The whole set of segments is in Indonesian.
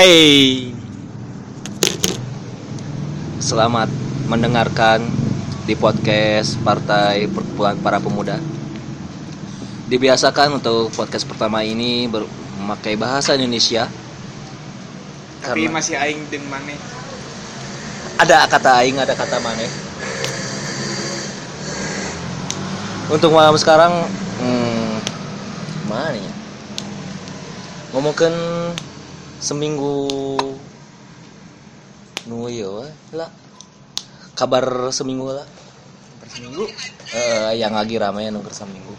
Hey. Selamat mendengarkan di podcast Partai Perkumpulan Para Pemuda. Dibiasakan untuk podcast pertama ini memakai bahasa Indonesia. tapi masih aing deng maneh ada kata aing, ada kata mana. Untuk malam sekarang hmm, mana ya? Ngomongkan seminggu nu ieu we, lah. Kabar seminggu lah. per seminggu? Eh, yang lagi ramai nu seminggu.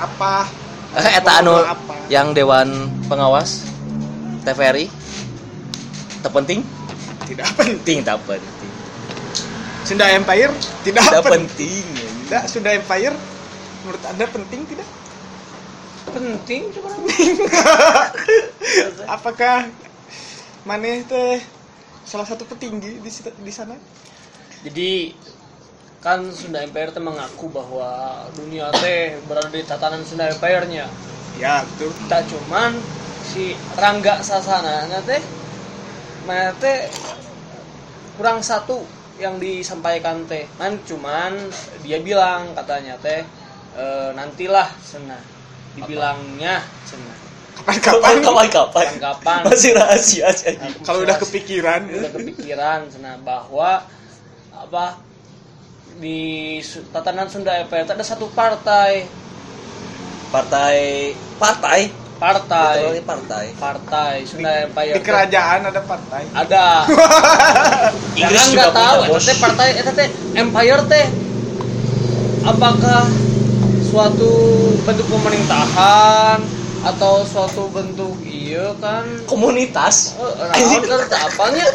apa? Eh, eta anu apa? yang dewan pengawas TVRI terpenting tidak penting? Penting. Tak penting. Sunda Empire? Tidak, tidak penting. penting tidak Sunda Empire? Menurut anda penting tidak penting coba apakah maneh teh salah satu petinggi di situ- di sana? Jadi kan Sunda Empire teh mengaku bahwa dunia teh berada di tatanan Sunda Empire-nya. Ya betul. Tak cuman si Rangga Sasana teh mana teh kurang satu yang disampaikan teh. Kan cuman dia bilang katanya teh e, nantilah senah dibilangnya. Senah kapan-kapan kapan kapan? Kapan masih rahasia aja kalau udah kepikiran. Udah kepikiran sana bahwa apa di tatanan Sunda Empire itu ada satu partai. Partai partai? Partai. Betul, partai. Partai Sunda Empire di kerajaan ada partai. Ada. Inggris nggak tahu. teh partai eta teh Empire teh apakah suatu bentuk pemerintahan atau suatu bentuk iya kan? Komunitas? Oh, nah, apanya?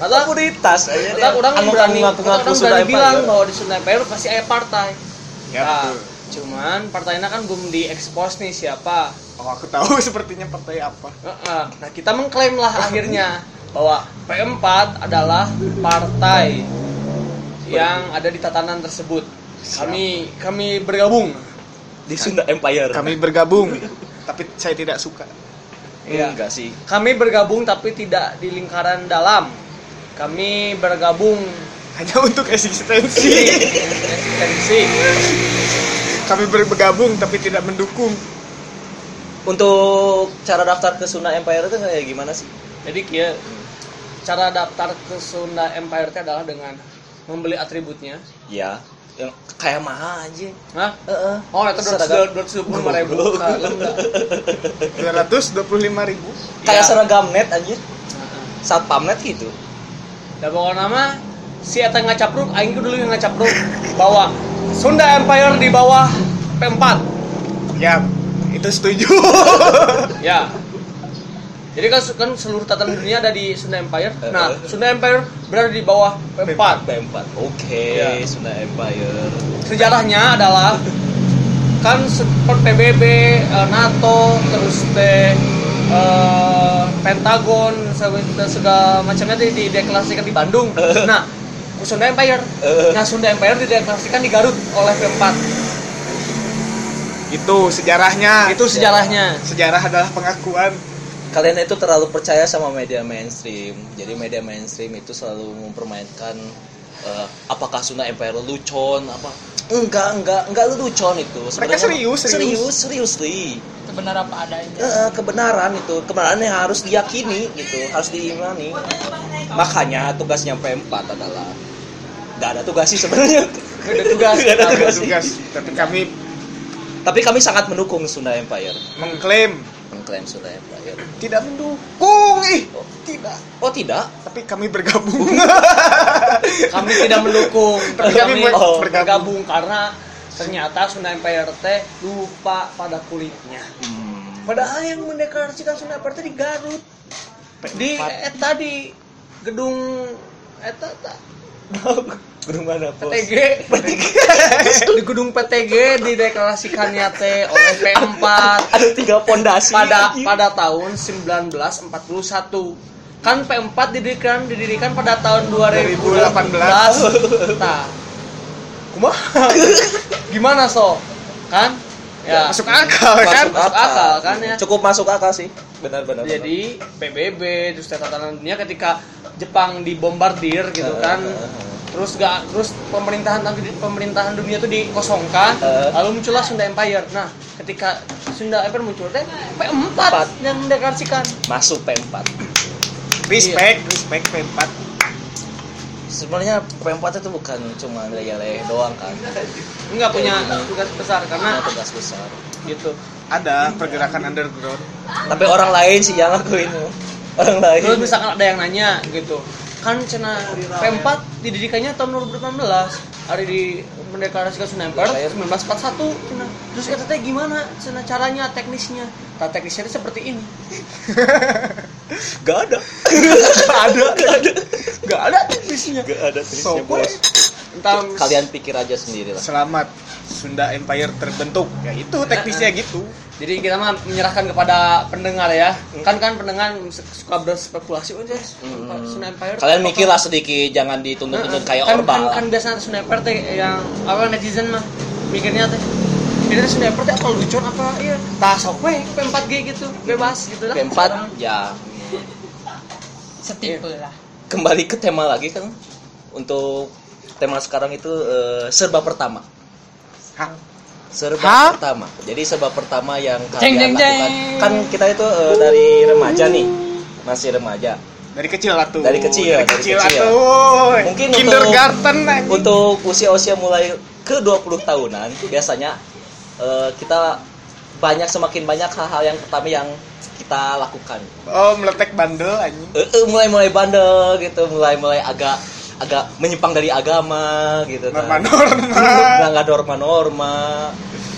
Atau komunitas. Aja orang anu berani, ngaku ngaku orang sudah berani bilang bahwa di Sunda Empire pasti ada partai. ya Nah, betul. cuman partainya kan belum diekspos nih siapa. oh aku tahu sepertinya partai apa. Heeh. Nah, kita mengklaim lah akhirnya bahwa P4 adalah partai yang ada di tatanan tersebut. Kami kami bergabung. Di Sunda Empire. Kami bergabung tapi saya tidak suka. Iya. enggak sih. Kami bergabung tapi tidak di lingkaran dalam. Kami bergabung. Hanya untuk eksistensi. Di eksistensi. kami bergabung tapi tidak mendukung. Untuk cara daftar ke Sunda Empire itu kayak gimana sih? Jadi kia cara daftar ke Sunda Empire itu adalah dengan membeli atributnya. ya yang kayak mahal aja Hah? Heeh. Oh, itu dua ratus dua puluh lima ribu. Kalem dah. dua ratus dua puluh lima ribu kayak Ya. seragam net aja Heeh. satpam net gitu Dan pokoknya nama si Eta ngacapruk, aing dulu yang ngacapruk bahwa Sunda Empire di bawah P4. ya itu setuju Ya. Jadi kan, kan seluruh tatanan dunia ada di Sunda Empire. Nah, Eh. Sunda Empire berada di bawah P4. P4 oke Ya. Sunda Empire sejarahnya adalah kan seperti PBB, eh, NATO, terus teh eh, Pentagon, segala, segala macamnya di, dideklarasikan di Bandung. Nah, Sunda Empire. Eh. Nah, Sunda Empire dideklarasikan di Garut oleh P4. itu sejarahnya Itu sejarahnya. sejarah adalah pengakuan kalian itu terlalu percaya sama media mainstream. Jadi media mainstream itu selalu mempermainkan eh, apakah Sunda Empire lucon apa? Enggak enggak enggak lucon itu. Sebenarnya serius, serius. serius seriously. Itu benar apa adanya. Eh, kebenaran itu. Kebenaran yang harus diyakini gitu harus diimani. Makanya tugasnya P4 adalah nggak ada tugas sih sebenarnya. Nggak ada tugas. Nggak ada tugas. tugas. Tapi kami tapi kami sangat mendukung Sunda Empire. mengklaim mengklaim Sunda Empire tidak mendukung ih. Tidak. Oh tidak? Tapi kami bergabung. Kami tidak mendukung, Tapi kami kami oh, bergabung. karena ternyata Sunda Empire teh lupa pada kulitnya. Hmm. Padahal yang mendeklarasikan Sunda Empire di Garut. Di eta di gedung eta eta Gedung mana bos? PTG di gedung PTG dideklarasikannya teh oleh P4 Ada tiga pondasi. pada pada tahun 1941 kan P4 didirikan didirikan pada tahun 2018 nah kumaha gimana so kan Ya. Masuk akal kan? Masuk akal, kan, ya. Cukup masuk akal sih. Benar benar. benar. Jadi PBB terus tatanan dunia ketika Jepang dibombardir gitu Eh, kan. eh, eh. Terus gak terus pemerintahan pemerintahan dunia itu dikosongkan, Eh. lalu muncullah Sunda Empire. Nah, ketika Sunda Empire muncul teh P4 Empat. yang mendeklarasikan. masuk P4. Respect, respect P4. Sebenarnya P4 itu bukan cuma leleh doang kan. Enggak punya tugas besar Karena karena tugas besar. gitu. Ada pergerakan underground. Tapi orang lain sih yang lakuin Orang lain. Terus misalkan ada yang nanya gitu, kan cina P4 dididikannya tahun 2018 hari di mendeklarasikan Sunda Empire 1941 cina. Terus kata teh gimana cina caranya teknisnya? Nah, teknisnya itu seperti ini. Gak ada. Gak ada. Gak ada. Gak ada teknisnya. Gak ada So, teknisnya, bos. Entah Kalian pikir aja sendiri lah. Selamat Sunda Empire terbentuk. Ya itu teknisnya gitu. Jadi kita mah menyerahkan kepada pendengar ya. Kan kan pendengar suka berspekulasi oh yes, Hmm. Sunda Empire. Kalian mikirlah sedikit, jangan dituntut-tuntut kayak kan, Orba. kan, kan biasanya Sunda Empire teh yang apa netizen mah mikirnya teh mikirnya Sunda Empire teh apa lucon apa iya tah sok we P4G gitu bebas gitu lah P4 ya Setipe lah. kembali ke tema lagi kan untuk tema sekarang itu eh, serba pertama. Hah? Serba Hah? pertama. Jadi serba pertama yang Jeng, kalian jeng, lakukan jeng. kan kita itu eh, dari remaja nih. Masih remaja. Dari kecil lah tuh. Dari kecil, Dari dari kecil kecil. atuh. Mungkin untuk- kindergarten anjing. Untuk usia-usia mulai ke 20 tahunan biasanya eh, kita banyak semakin banyak hal-hal yang pertama yang kita lakukan. Oh, meletek bandel anjing. Eh, eh, mulai-mulai bandel gitu, mulai-mulai agak agak menyimpang dari agama gitu kan. Norma-norma. Melanggar norma-norma,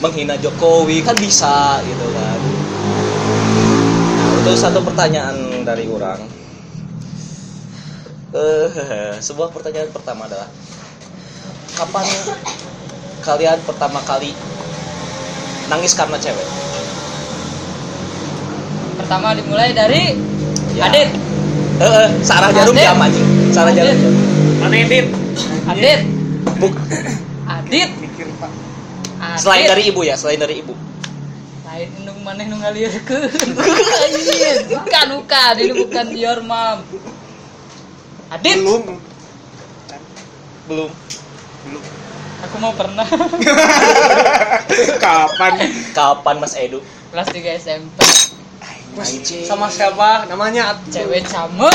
menghina Jokowi kan bisa gitu kan. Nah, untuk satu pertanyaan dari orang. Eh, sebuah pertanyaan pertama adalah kapan kalian pertama kali nangis karena cewek? Pertama dimulai dari Ya. Adit. Eh, eh, Sarah Jarum jam anjing. Sarah Jarum. Adit. mana edit Adit. Buk, Adit. Mikir, Pak. Adit. selain dari ibu ya, selain dari ibu. lain indung maneh nu ngalirkeun. Anjir, bukan bukan, ini bukan your mom. Adit, Belum. Belum. Belum. aku mau pernah Kapan? Kapan Mas Edu? kelas 3 SMP. Anjing. sama siapa namanya Cewek sama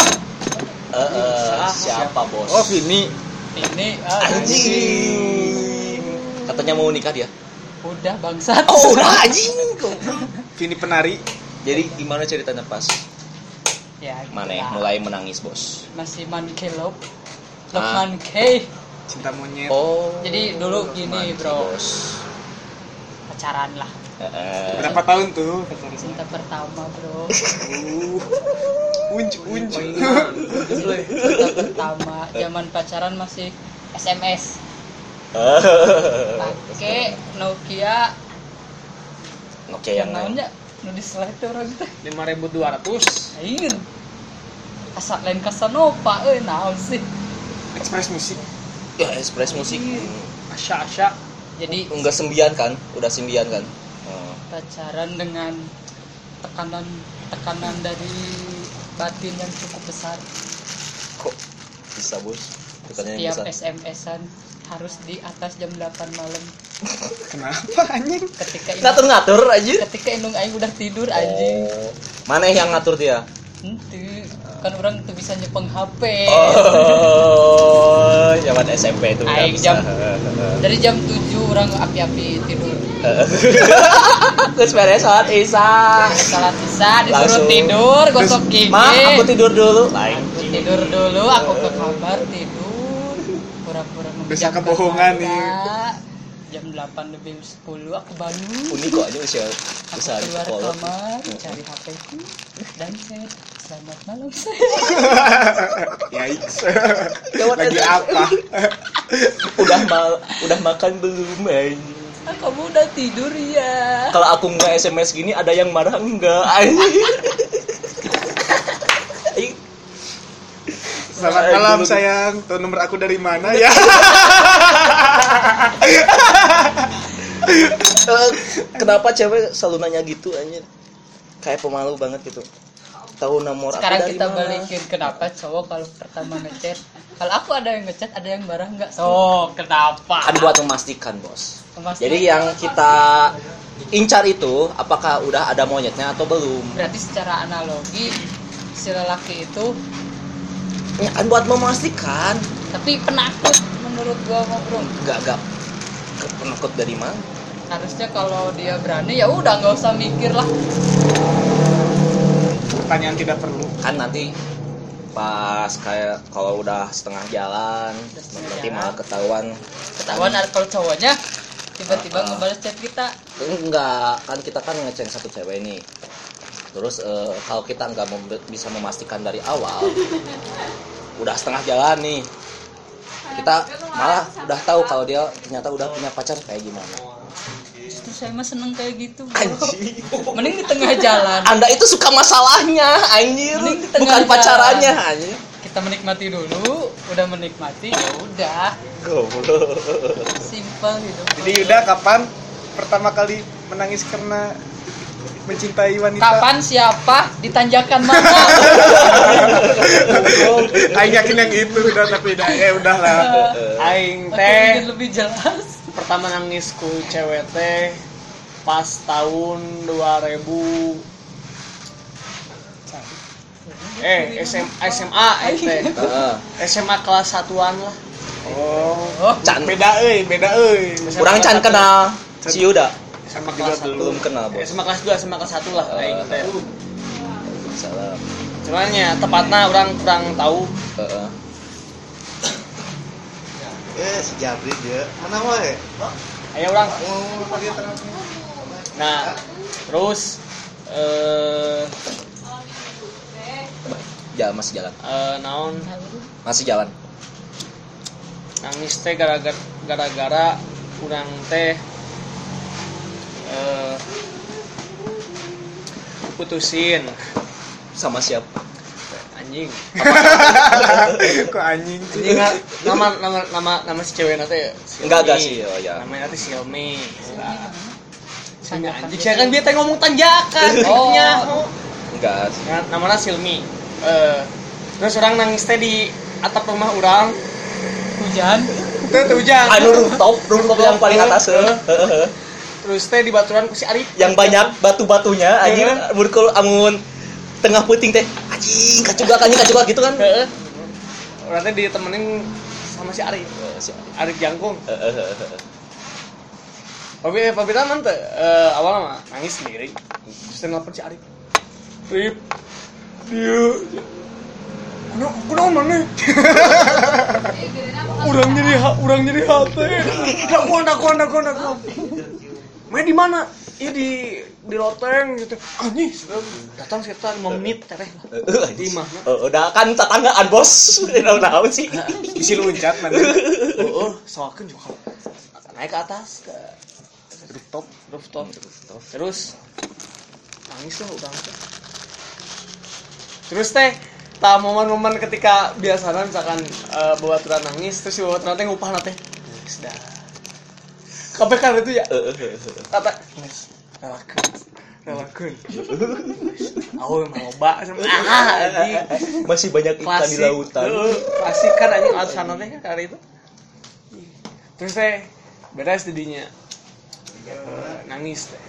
Eh, siapa bos? Oh, Vini. ini ah, Anjing. Katanya mau nikah dia. udah bangsat. Oh, udah anjing. Vini penari. Jadi gimana ceritanya pas ya, gitu Maneh lah. mulai menangis, Bos? masih man K love. Ah. K. Cinta monyet. Oh. Jadi dulu gini, bro. Bos. Pacaran lah. Eh, eh. Berapa tahun tuh? Cinta pertama, bro. Uh. Unj, unj. Cinta pertama, zaman pacaran masih SMS. Pakai Nokia Oke, yang namanya nu di slide tuh orang teh. 5200 Aing. Asal lain Casanova euy naon sih. Express musik. Ya, Express musik. Asya Asya Jadi Enggak sembian kan? Udah sembian kan? Pacaran dengan tekanan tekanan dari batin yang cukup besar. Kok bisa, Bos? Bukannya yang Tiap bisa. SMS-an harus di atas jam 8 malam. Kenapa anjing? Ketika indung, Ngatur-ngatur aja. ketika indung aing udah tidur anjing. Oh. Mana yang ngatur dia? Henteu, kan orang tuh bisa nyepeng HP. Oh, zaman SMP itu Aing bisa. jam- Dari jam 7 orang api-api tidur. Terus beres saat Isa. Salat isya disuruh Langsung. tidur, gosok gigi. Ma, aku tidur dulu. Lain. Aku tidur dulu, aku ke kamar tidur. Pura-pura Bisa kebohongan nih. Jam 8 lebih 10 aku bangun. Unik kok aja usia Aku usaha di keluar sekolah. kamar, cari HP ku dan chat. Selamat malam saya. Yikes. Lagi apa? Udah mal, udah makan belum, man? Ah, kamu udah tidur ya? Kalau aku nggak SMS gini ada yang marah enggak? Selamat malam dulu- sayang. Tahu nomor aku dari mana ya? Eh, kenapa cewek selalu nanya gitu anjir kayak pemalu banget gitu tahu nomor aku sekarang dari kita mana? balikin kenapa cowok kalau pertama ngechat kalau aku ada yang ngechat ada yang marah nggak so kenapa kan buat memastikan bos Memastikan. jadi yang kita incar itu apakah udah ada monyetnya atau belum? Berarti secara analogi si lelaki itu ya kan buat memastikan. Tapi penakut menurut gua ngobrol gak gak penakut dari mana? Harusnya kalau dia berani ya udah nggak usah mikir lah. Pertanyaan tidak perlu. Kan nanti pas kayak kalau udah setengah jalan setengah nanti jalan. malah ketahuan. Ketahuan kalau cowoknya tiba-tiba Ah. ngebales chat kita. Enggak kan kita kan ngecek satu cewek nih. Terus eh, kalau kita nggak mem- bisa memastikan dari awal udah setengah jalan nih. Kita malah udah tahu kalau dia ternyata udah punya pacar kayak gimana saya mah seneng kayak gitu bro. anjir mending di tengah jalan. Anda itu suka masalahnya anjir. Mending di tengah bukan jalan. pacarannya anjir kita menikmati dulu udah menikmati ya udah. Goblok. Simple hidup jadi Yuda kapan pertama kali menangis karena mencintai wanita? Kapan siapa ditanjakan mana Aing yakin yang itu udah tapi udah ya udahlah. Aing Aku teh. lebih jelas pertama nangis ku cewek teh pas tahun 2000 eh SM, SMA eh. SMA kelas satuan lah. Oh. Oh Can. beda euy beda euy. Kurang can kenal si Yuda. SMA kelas satu. belum kenal bos. SMA kelas 2 SMA kelas 1 lah aing teh. Salam cuman ya tepatnya orang kurang tahu. Heeh. Eh, si Jabri dia. Mana wae? ayo orang nah terus eh jalan masih jalan. eh, naon? Masih jalan. Nangis teh gara-gara gara-gara kurang teh eh putusin. Sama siapa anjing. Kok anjing anjing nama nama nama nama si cewek nanti enggak enggak sih. Oh ya namanya nanti Xiaomi. Silmi anjing saya kan biasa ngomong tanjakan Oh. enggak Ya, namanya Silmi eh terus orang nangis teh di atap rumah orang. Hujan. Itu hujan. Anu rooftop rooftop yang paling atas Heeh. heeh. terus teh di baturan ku si Arif yang banyak batu-batunya anjing. Heeh. burkul amun tengah puting teh anjing kacugak anjing kacugak gitu kan orang teh ditemenin sama si Arif Eh, si- Arif Jangkung eh, eh. Papi, papi taman tuh eh, awal mah nangis sendiri. Terus nelfon si Arif. Rip, dia, kuna, kuna mana? Urang nyeri ha, urang nyeri hati. Dakuan, dakuan, dakuan, dakuan. Main di mana? Iya di di loteng gitu. Anjing, datang sekitar 5 menit tereh lah. Eh, Di mana? Eh, udah kan tetanggaan bos udah tahu sih bisi loncat mana Oh, oh soalkan juga naik ke atas ke rooftop, rooftop, terus nangis lah udah. Terus teh, tak momen-momen ketika biasanya misalkan uh, bawa nangis, terus si bawa teh ngupah nate, sudah. Kan itu ya, Eh, eh, eh. kata, "Geus, relakeun, relakeun. Aku emang loba, sama ah, masih banyak ikan di lautan. Klasik kan anjing. Alasan kan kali itu. Terus teh beres didinya Eh, nangis teh.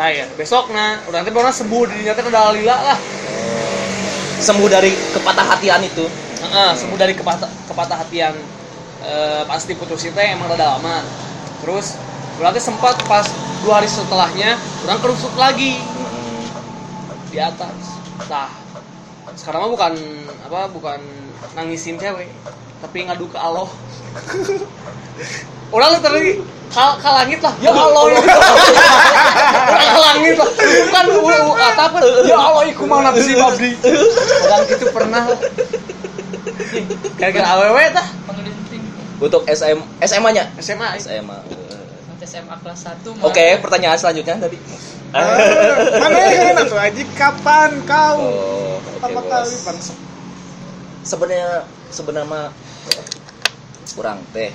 Ya besok nah udah nanti pernah sembuh didinya teh udah lila lah. Sembuh dari kepatah hatian itu. Heeh, sembuh dari kepatah kepatah hatian. Eh, pas diputusin teh emang rada lama. Terus berarti sempat pas dua hari setelahnya orang kerusuk lagi. Di atas. Nah sekarang mah bukan apa bukan nangisin cewek tapi ngadu ke Allah. Orang literally kal, ke langit lah. Ya Allah ya orang ke langit lah. Bukan kata apa? Ya Allah iku mana sih babdi orang gitu pernah gara-gara awewe tah untuk SM SMA nya SMA SMA SMA kelas 1 oke pertanyaan selanjutnya tadi mana yang tuh aji? Kapan kau oh pertama bos. kali bangsa sebenarnya sebenarnya kurang teh.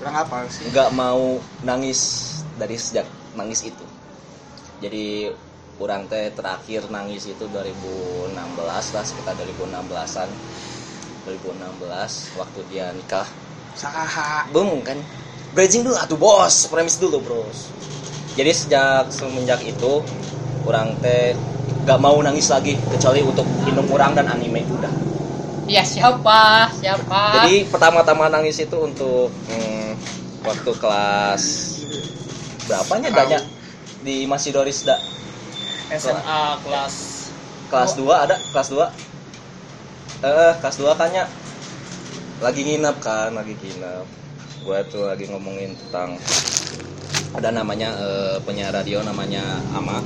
Kurang apa sih? Nggak mau nangis dari sejak nangis itu. Jadi kurang teh terakhir nangis itu 2016 lah sekitar 2016an 2016 waktu dia nikah. Saha. bung kan bridging dulu. Atuh bos. Premis dulu bros. Jadi sejak semenjak itu orang teh gak mau nangis lagi kecuali untuk minum orang dan anime udah Ya siapa? Siapa? jadi pertama-tama nangis itu untuk hmm, waktu kelas berapanya? Danya? Di masih Doris da SMA kelas kelas 2 ada? Kelas 2 eh kelas 2 kan ya lagi nginep kan lagi nginep gue tuh lagi ngomongin tentang ada namanya eh, penyiar radio namanya Ama.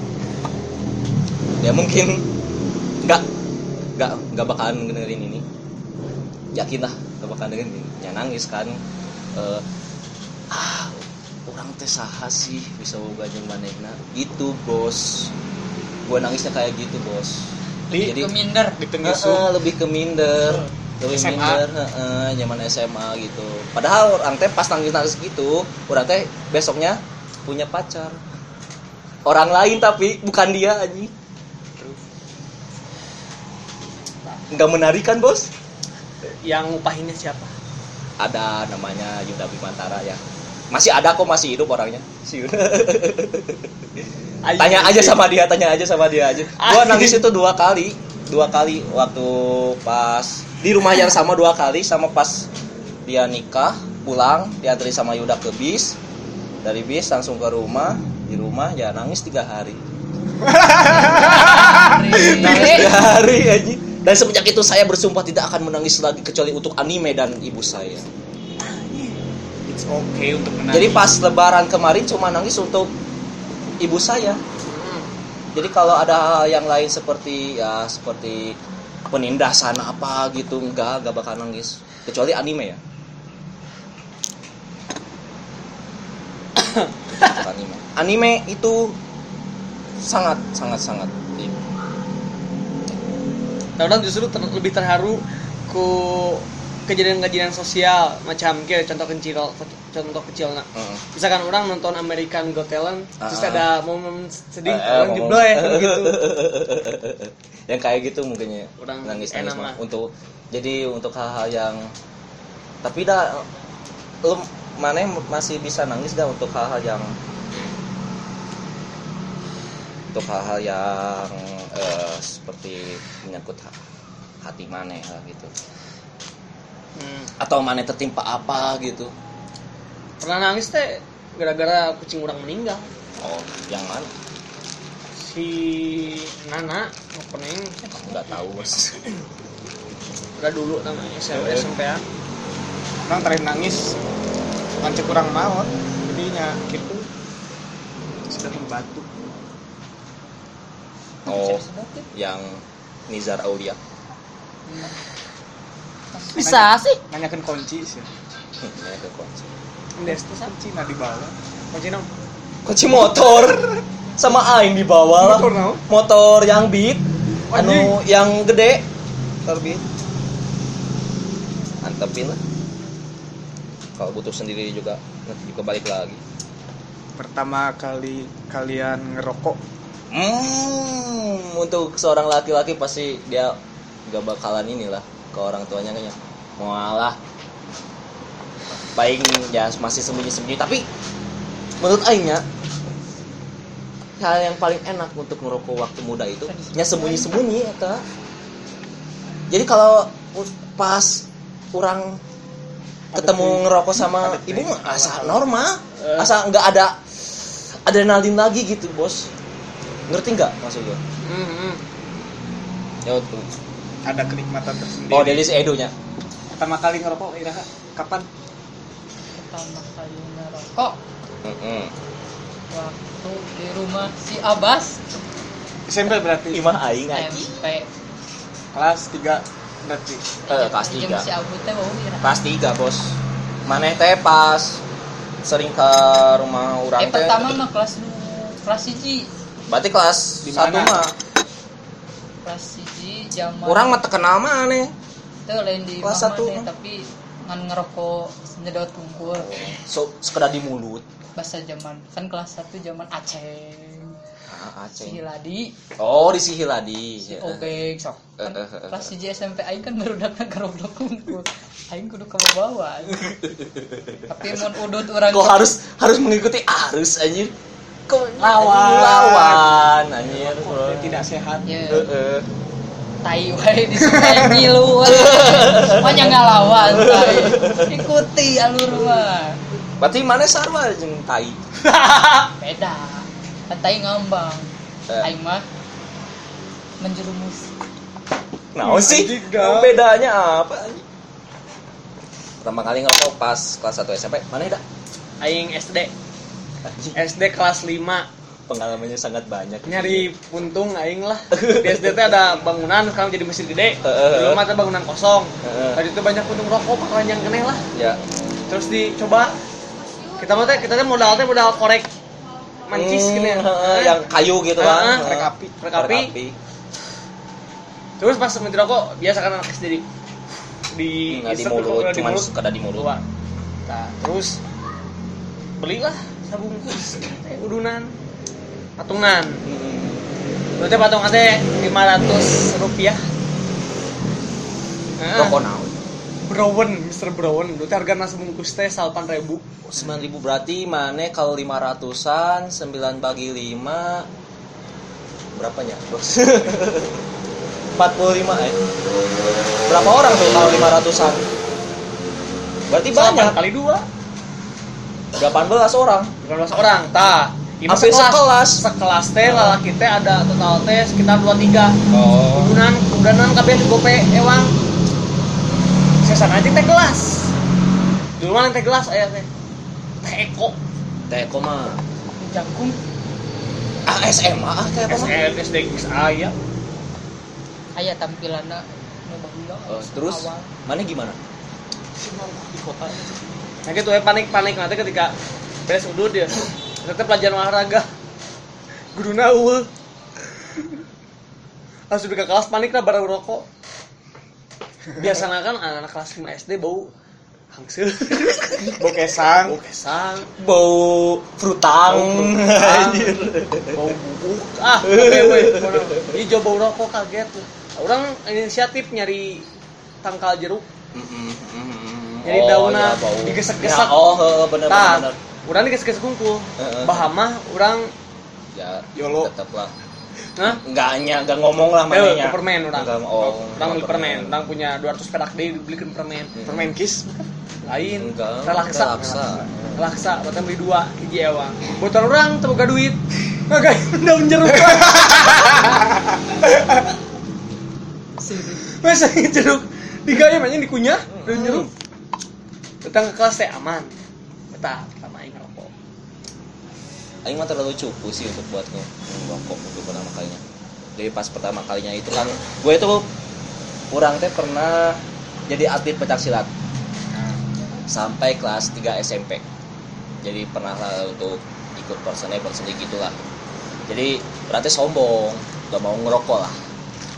Ya mungkin nggak nggak nggak bakalan dengerin ini. Yakin lah nggak bakalan dengerin ini. Ya nangis kan. Eh, ah orang teh saha sih bisa boga jeung manehna? Gitu bos. Gue nangisnya kayak gitu bos. Di- jadi Keminder. Di Heeh, lebih ke minder. Lebih SMA. minder zaman SMA gitu. Padahal orang teh pas nangis nangis gitu orang teh besoknya punya pacar. Orang lain tapi bukan dia anjing. Nggak menarik kan bos. Yang ngupahinnya siapa? Ada namanya Yuda Bimantara ya. Masih ada kok masih hidup orangnya. Si Yuda tanya aja sama dia tanya aja sama dia aja. Gua nangis itu dua kali. Dua kali waktu pas di rumah yang sama dua kali sama pas dia nikah pulang diantri sama Yuda ke bis. Dari bis langsung ke rumah di rumah ya nangis tiga hari. Nangis tiga hari aja dan semenjak itu saya bersumpah tidak akan menangis lagi kecuali untuk anime dan ibu saya. It's okay untuk menangis. jadi pas lebaran kemarin cuma nangis untuk ibu saya. Jadi kalau ada hal yang lain seperti ya seperti penindasan apa gitu enggak enggak bakal nangis. Kecuali anime ya. Anime. Anime itu sangat sangat sangat. Nah, orang justru ter- lebih terharu ku kejadian-kejadian sosial macam kayak contoh kecil contoh kecil nah Heeh. misalkan orang nonton American Got Talent terus Ah. ada momen sedih Eh, orang jeblay gitu. Yang kayak gitu mungkin ya. Orang nangis nangis mah. untuk jadi untuk hal-hal yang tapi dah lu mana masih bisa nangis dah untuk hal-hal yang untuk hal-hal yang eh, seperti menyangkut ha- hati maneh lah gitu Hmm. atau maneh tertimpa apa gitu. Pernah nangis teh? Gara-gara kucing orang meninggal. Oh yang mana? Si Nana opening. Aku nggak tahu bos. Udah dulu namanya SMP. SMP ya orang terakhir nangis ngancek kurang maut. Jadinya gitu. Sudah membantu. Oh yang Nizar Aulia Bisa sih. nanyakan kunci sih. Ke kunci. Des tuh kunci nah di bawah kunci nang kunci motor. Sama aing di bawah lah. Motor motor yang beat. Anu yang gede. Motor beat. Mantepin lah kalau butuh sendiri juga nanti juga balik lagi. Pertama kali kalian ngerokok. Hmm untuk seorang laki-laki pasti dia gak bakalan inilah ke orang tuanya kayaknya. Mualah. Paling ya masih sembunyi-sembunyi. Tapi menurut aingnya hal yang paling enak untuk ngerokok waktu muda itu nya sembunyi-sembunyi ya Kak. jadi kalau pas orang ketemu ngerokok sama ibu mah asa normal. Asa nggak ada adrenalin lagi gitu bos. Ngerti nggak maksud gue Hmm, ya ada kenikmatan tersendiri oh dari si Edo nya pertama kali ngerokok Iraha kapan Pertama kali ngerokok Heeh. waktu di rumah si Abbas SMP berarti Imah aing aja. SMP. kelas 3 berarti Eh, kelas Jeung tiga. Si Abu teh ira. Kelas 3, Bos. Maneh teh pas sering ke rumah orang Eh teh. pertama mah kelas dua, kelas siji, Berarti kelas Di 1 mana? mah. kelas zaman. Orang mah terkenal maneh. teu lain di kelas satu mah. tapi ngan ngerokok nyedot tungkul so sekedar di mulut bahasa zaman kan kelas 1 zaman Aceh ah, Aceh. Sihiladi oh di Sihiladi Ya. Oke, sok. Kan Eh, eh, eh, kelas 1 SMP aing kan berudakna geroblok kumpul. Aing kudu ke bawah. Tapi mun udut urang kok harus harus mengikuti arus anjir kok Lawan. lawan anjir tidak sehat ya Heeh. Tai wae disukai ngilu. Pokoknya ngalawan tai. Ikuti alur mah. berarti mana sarwa jeung tai Beda. Kan tai ngambang. Eh. Aing mah menjerumus. Nah, sih dah. bedanya apa? Pertama kali ngerokok pas kelas 1 SMP, mana dah? aing SD SD kelas 5 pengalamannya sangat banyak. nyari puntung aing lah di SD ada bangunan sekarang jadi masjid gede mah teh bangunan kosong tadi itu banyak puntung rokok bakalan yang keneh lah Ya. terus dicoba kita mah teh kita teh modal teh modal korek mancis Hmm, gitu ya yang kayu gitu kan. Heeh. korek api. Korek api. terus pas menteri rokok biasa kan anak SD di di Nggak di mulut, cuman sekedar di mulut. Nah terus belilah sabungkus udunan patungan Hmm. berarti patungan teh 500 rupiah Heeh. Rokok naon? Brown, Mr. Brown, berarti harga nasi bungkus teh 8.000 9000 berarti mana kalau 500-an 9 bagi 5 berapanya, Bos? 45 eh. Berapa orang tuh kalau 500-an? Berarti banyak. kali dua 18 orang. 18 orang, tah Ini Hampir sekelas. Sekelas teh lalaki teh ada total teh sekitar 23 Oh. Kemudian, kemudian kabeh gope ewang Sesan aja teh gelas Dulu mah teh gelas aya teh Teh Eko Teh koma. Jagung Ah SMA ah teh apa mah? SD, geus aya aya tampilanna nu baheula. Oh, terus Awal. mana gimana? di kota Nah gitu ya panik-panik nanti ketika beres udut ya Ternyata pelajaran olahraga. Guruna uwe Langsung ke kelas panik lah bareng rokok. Biasanya kan anak-anak kelas 5 SD bau Hangsel. Bau kesang. Bau kesang. Bau frutang. Bau bubuk Ah weh Hijau bau rokok kaget Orang inisiatif nyari tangkal jeruk. Mm-mm, mm-mm. Jadi Oh, daunnya ya, bau. digesek-gesek. Ya, oh, heeh, bener orang digesek-gesek kumpul Heeh. Bahamah orang Ya, Yolo. tetap lah. Hah? Enggaknya, enggak ngomong lah Eh, mananya. permen orang. Enggak, oh, orang beli permen. Orang punya 200 perak deh dibelikan permen. permen kiss Lain. Enggak, Relaksa. relaksa. Relaksa. Bahkan beli dua hiji ewang. Botol orang teu duit. Enggak daun jeruk. Masa jeruk digayam aja dikunyah daun jeruk. Datang ke kelas teh aman. Betah, pertama aing ngerokok. Aing mah terlalu cupu sih untuk buat nge- ngerokok untuk pertama kalinya. Jadi pas pertama kalinya itu kan, gue itu kurang teh pernah jadi atlet pencak silat sampai kelas 3 SMP. Jadi pernah lah untuk ikut personel personel gitulah. Jadi berarti sombong, gak mau ngerokok lah,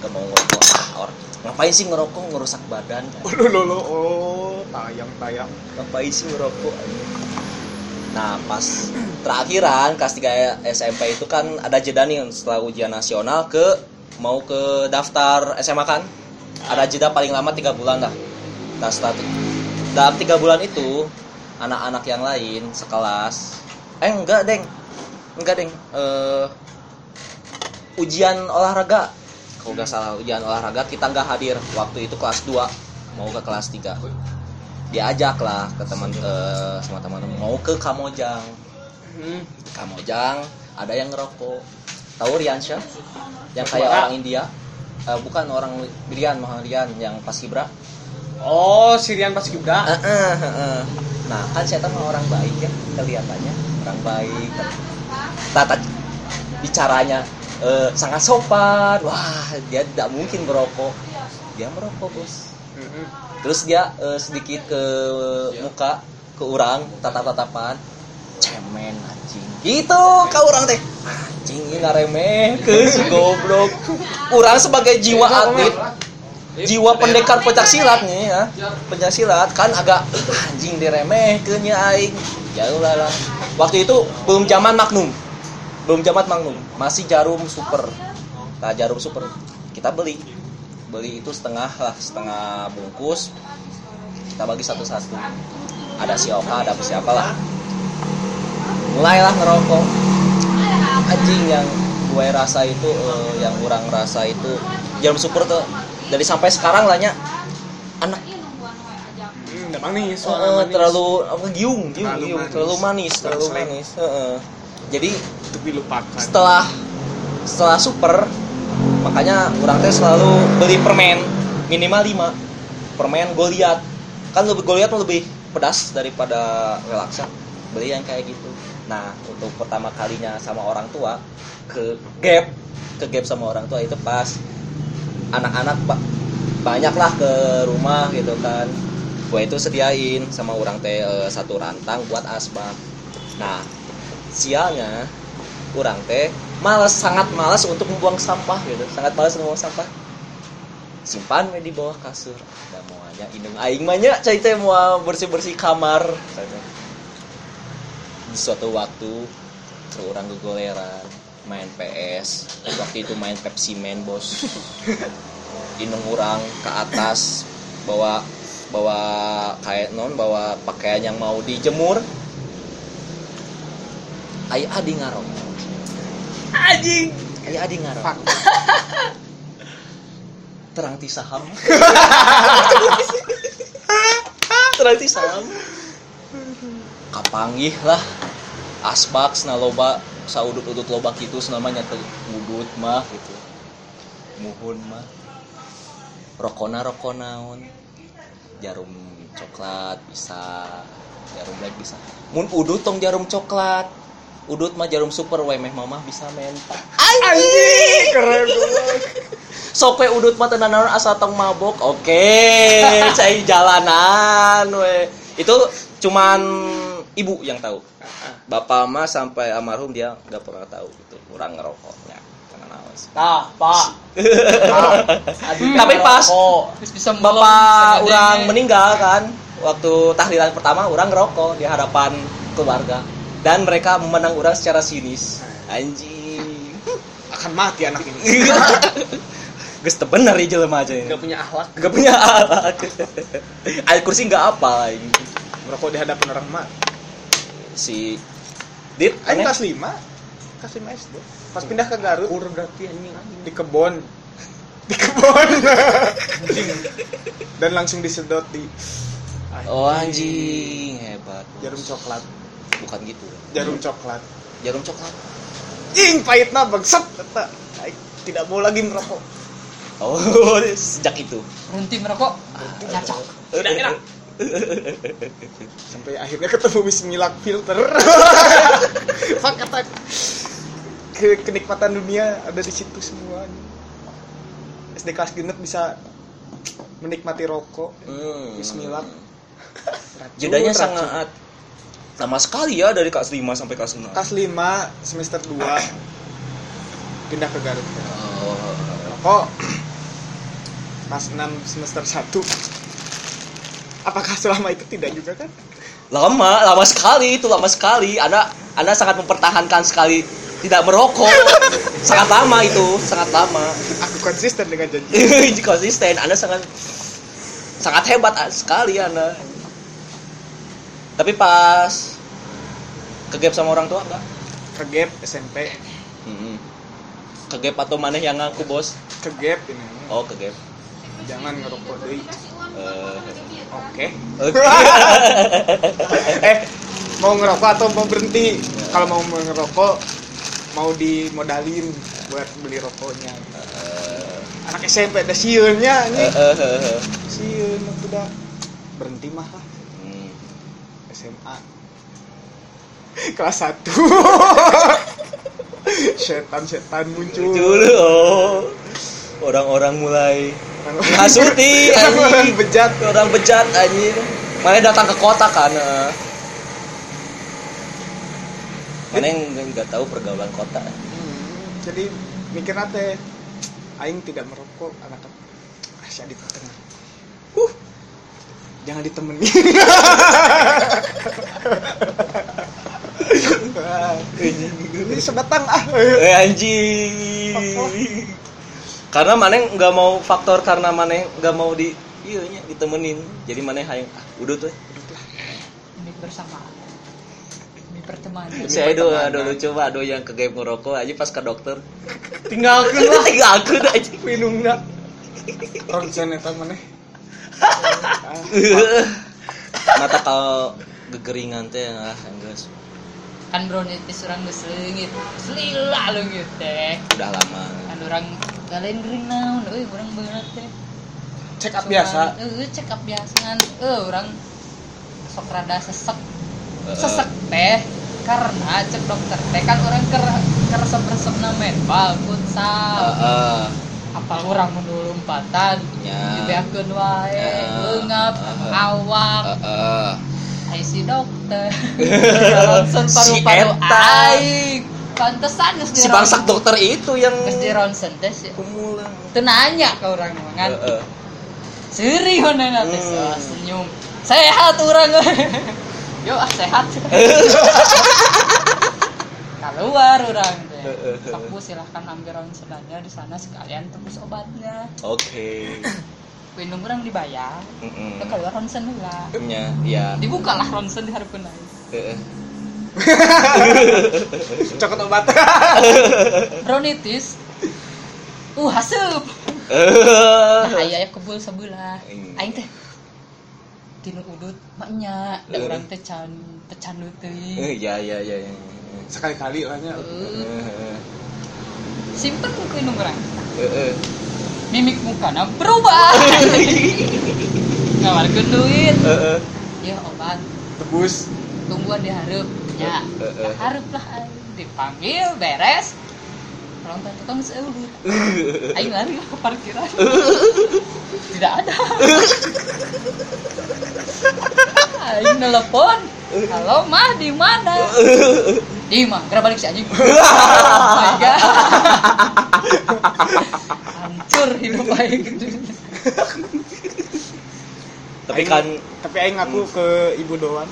gak mau ngerokok. Or, ngapain sih ngerokok? Ngerusak badan? oh lo lo oh tayang tayang. Ngapain sih ngerokok? Nah pas terakhiran kelas 3 SMP itu kan ada jeda nih setelah ujian nasional ke mau ke daftar SMA kan? Ada jeda paling lama tiga bulan lah nah setelah itu- dalam tiga bulan itu anak-anak yang lain sekelas eh enggak deng. Enggak deng. Eh, ujian olahraga kalau nggak salah ujian olahraga kita nggak hadir. Waktu itu kelas 2 mau ke kelas 3 diajak lah ke teman eh, sama teman mau ke Kamojang. Hmm. Kamojang ada yang ngerokok. Tahu Riansyah yang kayak orang India? Eh, bukan orang Rian mah Rian yang pas Kibra. Oh, Sirian pas Gibra. Eh, eh, eh, eh. nah kan saya mah orang baik ya kelihatannya. Orang baik. Tata bicaranya eh, sangat sopan. Wah dia tidak mungkin merokok. Dia merokok bos. Terus dia eh, sedikit ke muka ke orang tatap-tatapan. Cemen anjing. Gitu ke orang teh. Anjing ini ngaremeh ke si goblok. Orang sebagai jiwa atlet. jiwa pendekar pencak silat nih ya. Pencak silat kan agak anjing diremehkeun nya aing. Jauh lah lah. Waktu itu belum zaman magnum belum zaman magnum masih jarum super. Nah jarum super. Kita beli. Beli itu setengah lah setengah bungkus. Kita bagi satu-satu. Ada si Oka ada siapa lah. Mulailah ngerokok. Anjing yang gue rasa itu eh, yang kurang rasa itu. Jarum super tuh dari sampai sekarang lahnya anak. Hmm, manis, eh, manis. terlalu apa giung giung Terlalu giung, manis. terlalu manis terlalu Terselek. manis. Heeh. Jadi untuk dilupakan. setelah setelah super makanya orang teh selalu beli permen minimal 5 permen Goliat kan lebih Goliat lebih pedas daripada relaksa beli yang kayak gitu. Nah untuk pertama kalinya sama orang tua ke gap ke gap sama orang tua itu pas anak-anak ba- banyak lah ke rumah gitu kan. Gue itu sediain sama orang teh eh, satu rantang buat asbak. Nah sialnya kurang teh malas sangat malas untuk membuang sampah gitu. Sangat malas membuang sampah. Simpan di bawah kasur. Ada muanya indung aing mah nya cai teh mau bersih bersih kamar. Di suatu waktu seorang gegoleran main PS waktu itu main Pepsi Man bos. Indung orang ke atas bawa bawa kayak non bawa pakaian yang mau dijemur Ayo adi ngarong Anjing. Ayo adi ngarong Terang ti saham. Terang ti saham. Kapanggih lah. Asbak na loba saudut-udut loba kitu namanya teh udut mah gitu. Muhun mah. Rokona rokonaun jarum coklat bisa. Jarum black bisa. Mun udut tong jarum coklat udut mah jarum super we meh mamah bisa menta Anjing, keren banget. sok we udut mah tenan naon asa tong mabok. Oke cai jalanan we itu cuman ibu yang tahu. Bapak mah sampai almarhum dia nggak pernah tahu gitu kurang ngerokoknya. Tah, Pak. Tapi pas bisa bapak orang meninggal kan waktu tahlilan pertama orang ngerokok di hadapan keluarga dan mereka memandang orang secara sinis anjing Akan mati anak ini. Gus teu bener ya jelema aja ini. Gak punya akhlak. Gak punya alat. Air kursi nggak apa ini. Merokok di hadapan orang mak. Si Dit, Aing kelas 5. Kelas 5 SD. Pas pindah ke Garut Kur berarti anjing anjing. di kebon. Di kebon. Dan langsung disedot di Oh anjing hebat. bos. jarum coklat. Bukan gitu. Jarum coklat. Jarum coklat. Ing pahitna bangsat tidak mau lagi merokok. Oh, sejak itu. Berhenti merokok. Cacok. Udah enak. Sampai akhirnya ketemu Bismillah filter. Fuck kata ke kenikmatan dunia ada di situ semua. SD kelas genep bisa menikmati rokok. Hmm. Bismillah. Racun. sangat lama sekali ya dari kelas 5 sampai kelas 6. kelas 5 semester 2 pindah ke Garut. Oh. Rokok kelas 6 semester 1 Apakah selama itu tidak juga kan? Lama, lama sekali itu lama sekali. Anda Anda sangat mempertahankan sekali tidak merokok. sangat lama itu, sangat lama. Aku konsisten dengan janji. Konsisten anda sangat sangat hebat sekali anda tapi pas kegap sama orang tua enggak Ke gap SMP, hmm. kegap atau maneh yang ngaku bos ke gap ini. oh kegap Jangan ngerokok deui. Eh, Oke. oke eh, mau ngerokok atau mau berhenti? Kalau mau ngerokok mau dimodalin buat beli rokoknya. Anak SMP ada siunnya Eh, nih. eh, eh, eh. Siun udah berhenti mah. SMA. Kelas 1. Setan-setan muncul. Dulu oh. orang-orang mulai ngasuti Orang bejat. orang bejat anjing mana datang ke kota kan eh. mana yang nggak tahu pergaulan kota Hmm, jadi mikir nate aing tidak merokok anak si Adit tengah uh jangan ditemenin ini sebatang ah Eh anjing. Karena maneh nggak mau faktor karena maneh nggak mau di iya nya ditemenin. Jadi maneh hayang ah, udah tuh. Demi bersama. Demi pertemanan. Si Edo aduh lucu Pak, aduh yang ke game ngerokok aja pas ke dokter. tinggalkan lah Tinggal aku aja. minumnya ronsen eta maneh Mata kalau gegeringan teh ah enggak Kan bronitis orang geus leungit. Selila leungit teh. udah lama. Kan orang kalian gering naon euy urang beunat teh. cek up biasa Heeh, cek up biasa kan. Eh, orang sok rada sesek. Heeh. Sesek teh karena cek dokter teh kan orang ker keresep-resep na menpal futsal. Heeh. Apa orang menulu lompatan? Ya. Dibeakeun wae, Ya. leungap, Heeh. awak. Heeh. Ai si dokter. Ronsen Si paru-paru eta. aing. Pantesan geus Si bangsak dokter itu yang Geus di ronsen teh sih. kumulan. Teu nanya ke orang mah kan. Heeh. Seri mana teh Hmm. Senyum. Sehat orang. Yo ah sehat. Keluar orang teh. Aku silahkan ambil ronsenannya di sana sekalian tebus obatnya. Oke. Minum orang dibayar. Heeh. Terus keluar ronsen heula. Nya, iya. Dibukalah ronsen di aing. Heeh. cokot obat Bronitis. Uh, haseup. Eh. Nah, aya aya kebul sebelah. Aing teh tinu udut maknya da urang teh can pecandu Eh, teuing. Ya ya ya ya. Sekali-kali lah nya Heuh. Heeh. Simpen ku minum urang. Heeh. Mimik mukana berubah. Ngawarkeun duit. Heeh. Ya obat, tebus tungguan dihareup. Ya, Eh, eh. hareup lah aing dipanggil beres. Orang teh tukang seudut. Aing lari ke parkiran. Tidak ada. Aing nelpon. Halo mah di mana? Di mah, gerak balik si anjing. Oh my god. Hancur hidup aing. Tapi kan tapi aing ngaku ke ibu doang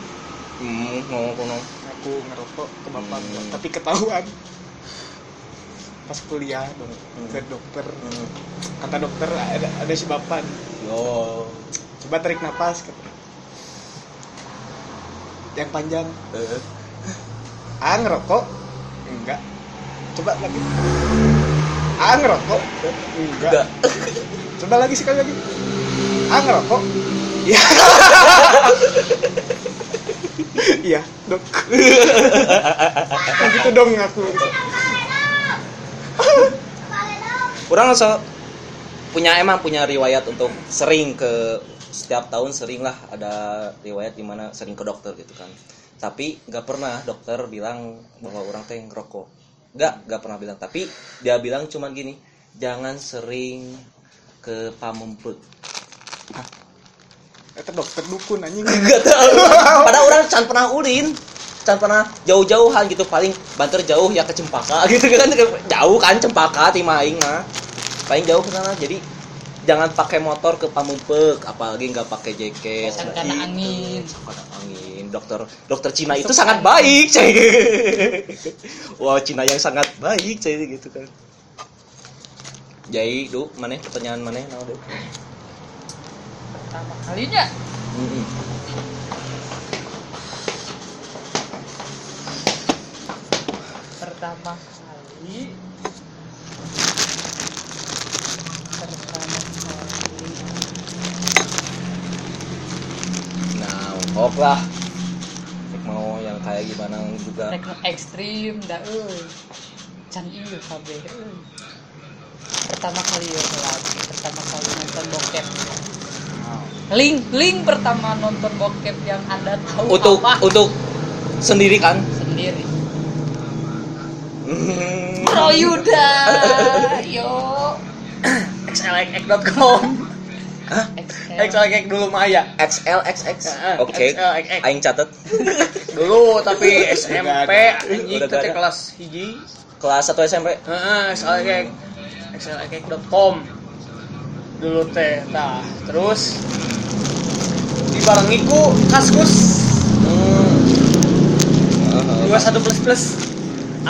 hmm, ngomong ngomong. aku ngerokok ke bapak Hmm. tapi ketahuan pas kuliah dong ke dokter. Hmm. kata dokter ada ada si bapak nih. Yo. coba tarik napas kata yang panjang. Heeh. ah ngerokok? Enggak. Coba lagi. Ah ngerokok? Enggak. Enggak. coba lagi sekali lagi. Ah ngerokok? Iya. Iya dok. Begitu dong ngaku Langsung punya emang punya riwayat untuk sering ke setiap tahun sering lah ada riwayat di mana sering ke dokter gitu kan. Tapi nggak pernah dokter bilang bahwa orang teh ngerokok. Nggak nggak pernah bilang. Tapi dia bilang cuman gini jangan sering ke pamemput. Itu dokter dukun anjing. Nggak tahu. Padahal orang can pernah ulin can pernah jauh-jauhan gitu paling banter jauh ya ke cempaka gitu kan. Jauh kan cempaka timaing mah. Paling jauh ke sana jadi jangan pakai motor ke Pamumpek apalagi nggak pakai jaket Sang kena angin. Sang kena angin. Dokter dokter Cina itu sangat baik cai. Wow Cina yang sangat baik cai gitu kan. Jadi du mana pertanyaan mana? Nah, du Pertama kalinya. Pertama kali pertama kali nah kok lah. Cek mau yang kayak gimana juga. Rek ekstrim dah euy can ieu kabeh euy pertama kali ya lagi pertama kali nonton bokep. Link link pertama nonton bokep yang anda tahu untuk apa? untuk sendiri kan? Sendiri. Bro Yuda yo xlxx.com xlxx dulu Maya XLXX Heeh, oke. XLXX. aing catet. Dulu tapi SMP anjing teh kelas hiji. Kelas 1 SMP heeh xlxx xlxx.com dulu teh nah terus dibarengi ku kaskus. Hmm. dua satu plus plus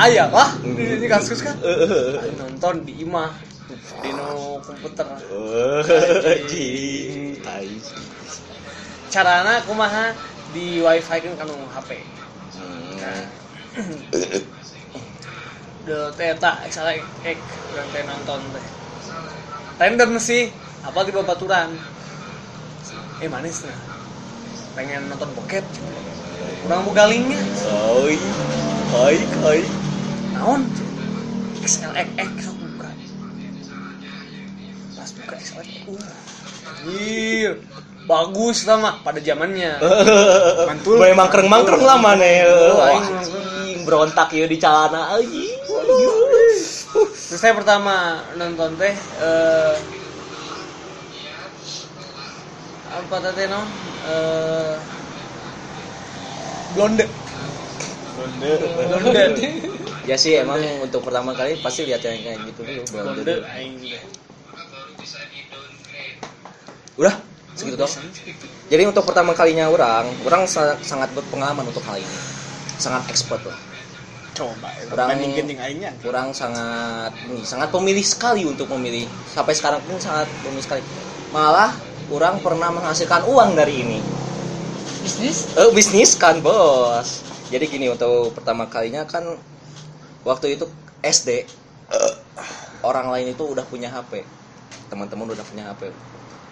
ayah wah ini, kaskus kan Ayo nonton di imah di no komputer anjing. Tai. carana kumaha di wifi kan kanu HP Hmm. dulu teh tak salah ek teh nonton teh random sih apa di babaturan eh manis nah pengen nonton bokep kurang mau galingnya Hai. Hai, hai. Naon? XLXX aku buka. Pas buka XLX uh anjir. Bagus lah mah pada zamannya. Mantul. Boleh mangkreng-mangkreng lah mana aing Anjing, berontak ya di celana anjing. terus saya pertama nonton teh eh apa tadi no? Eh blonde. Blonde Ya sih emang untuk pertama kali pasti lihat yang kayak gitu dulu. aing teh Udah, segitu doang. Jadi untuk pertama kalinya orang, orang sa- sangat berpengalaman untuk hal ini. Sangat expert lah. coba gending aingnya Orang sangat ini, sangat pemilih sekali untuk memilih. Sampai sekarang pun sangat pemilih sekali. Malah orang pernah menghasilkan uang dari ini. bisnis Eh, bisnis kan, Bos. Jadi gini untuk pertama kalinya kan waktu itu SD eh, orang lain itu udah punya HP. Teman-teman udah punya HP.